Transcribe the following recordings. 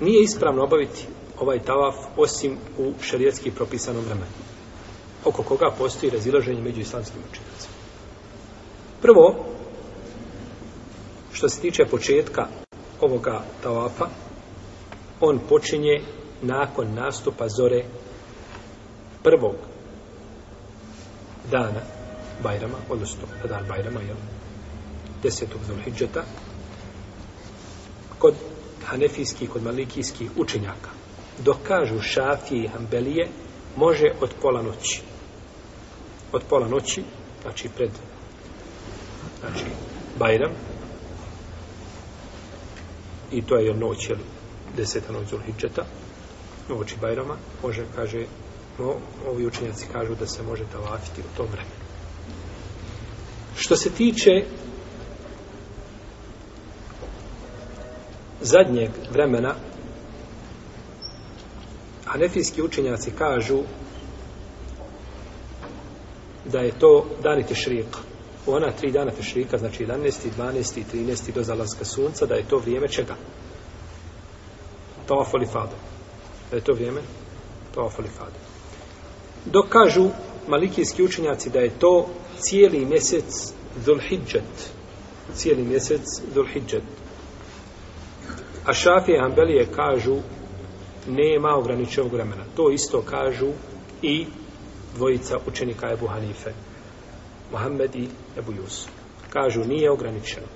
nije ispravno obaviti ovaj tavaf osim u šarijetski propisanom vremenu. Oko koga postoji razilaženje među islamskim učinjacima. Prvo, što se tiče početka ovoga tavafa, on počinje nakon nastupa zore prvog dana Bajrama, odnosno dan Bajrama, jel? desetog Zulhidžeta, hanefijskih, kod malikijskih učenjaka. Dokažu šafije i hambelije, može od pola noći. Od pola noći, znači pred znači Bajram, i to je noć, jel, deseta noć Zulhidžeta, noć Bajrama, može, kaže, no, ovi učenjaci kažu da se može tavafiti u tom vremenu. Što se tiče zadnjeg vremena anefijski učenjaci kažu da je to dani tešrik u ona tri dana tešrika znači 11. 12. 13. do zalaska sunca da je to vrijeme čega tofa li fada da je to vrijeme tofa li fada dok kažu malikijski učenjaci da je to cijeli mjesec Dhul Hidjat cijeli mjesec Dhul Hidjat A šafije Hanbelije kažu nema ograničenog vremena. To isto kažu i dvojica učenika Ebu Hanife, Mohamed i Ebu Jusuf. Kažu nije ograničeno.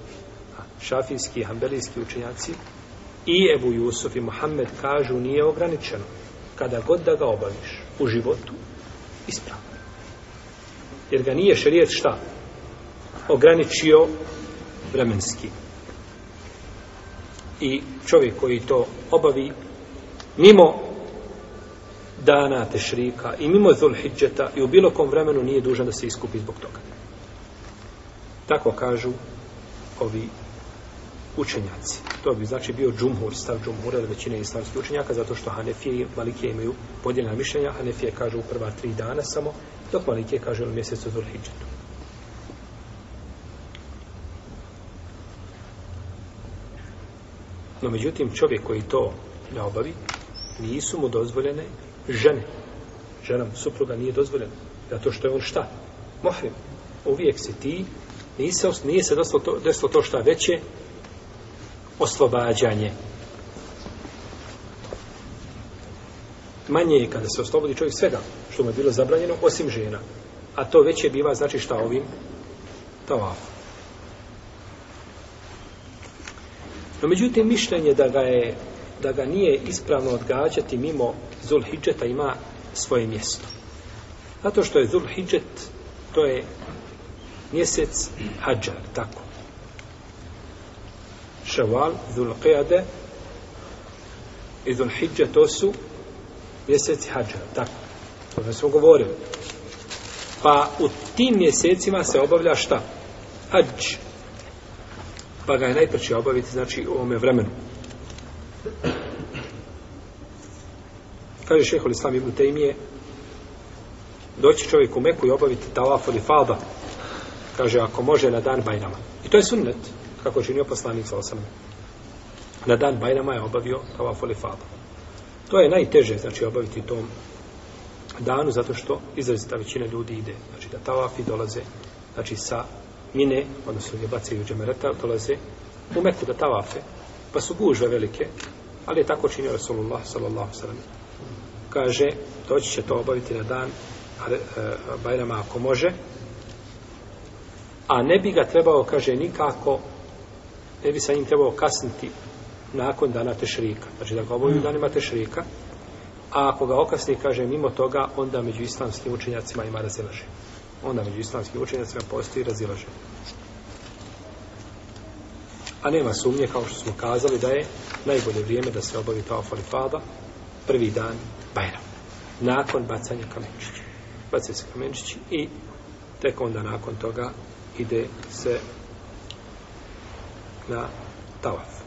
Šafijski i Hanbelijski učenjaci i Ebu Jusuf i Mohamed kažu nije ograničeno. Kada god da ga obaviš u životu, ispravno. Jer ga nije šarijet šta? Ograničio vremenski. Vremenski i čovjek koji to obavi mimo dana tešrika i mimo zulhidžeta i u bilo kom vremenu nije dužan da se iskupi zbog toga. Tako kažu ovi učenjaci. To bi znači bio džumhur, stav džumhura ili većine islamskih učenjaka, zato što Hanefije i Malikije imaju podjeljena mišljenja. Hanefije kažu u prva tri dana samo, dok Malikije kaže u mjesecu Zulhidžetu. No međutim, čovjek koji to ne obavi, nisu mu dozvoljene žene. Žena mu supruga nije dozvoljena. Zato što je on šta? Mohrim. Uvijek si ti, nije se, nije se desilo, to, desilo to šta veće, oslobađanje. Manje je kada se oslobodi čovjek svega što mu je bilo zabranjeno, osim žena. A to veće biva, znači šta ovim? Tavafom. No međutim, mišljenje da ga, je, da ga nije ispravno odgađati mimo Zulhidžeta ima svoje mjesto. Zato što je Zulhidžet, to je mjesec Hadžar, tako. Ševal, Zulqijade i Zulhidže, to su mjeseci Hadžar, tako. To da smo govorili. Pa u tim mjesecima se obavlja šta? Hadžar pa ga je najpreće obaviti znači u ovome vremenu. Kaže šeho l'Islam ibn Tejmije, doći čovjek u Meku i obaviti tavaf od ifada, kaže, ako može na dan Bajnama. I to je sunnet, kako činio poslanik sa osam. Na dan Bajnama je obavio tavaf od ifada. To je najteže, znači, obaviti tom danu, zato što izrazita većina ljudi ide, znači da tavafi dolaze, znači, sa mine, odnosno gdje bacaju džemereta, dolaze u Meku da tavafe, pa su gužve velike, ali je tako činio Rasulullah sallallahu sallam. Kaže, doći će to obaviti na dan e, Bajrama ako može, a ne bi ga trebao, kaže, nikako, ne bi sa njim trebao kasniti nakon dana Tešrika. Znači da ga obavio hmm. danima Tešrika, a ako ga okasni, kaže, mimo toga, onda među islamskim učenjacima ima razilaženje onda među islamskim učenjacima postoji razilažen. A nema sumnje, kao što smo kazali, da je najbolje vrijeme da se obavi ta ofalifada, prvi dan Bajram, nakon bacanja kamenčića. Bacaju se kamenčići i tek onda nakon toga ide se na tavaf.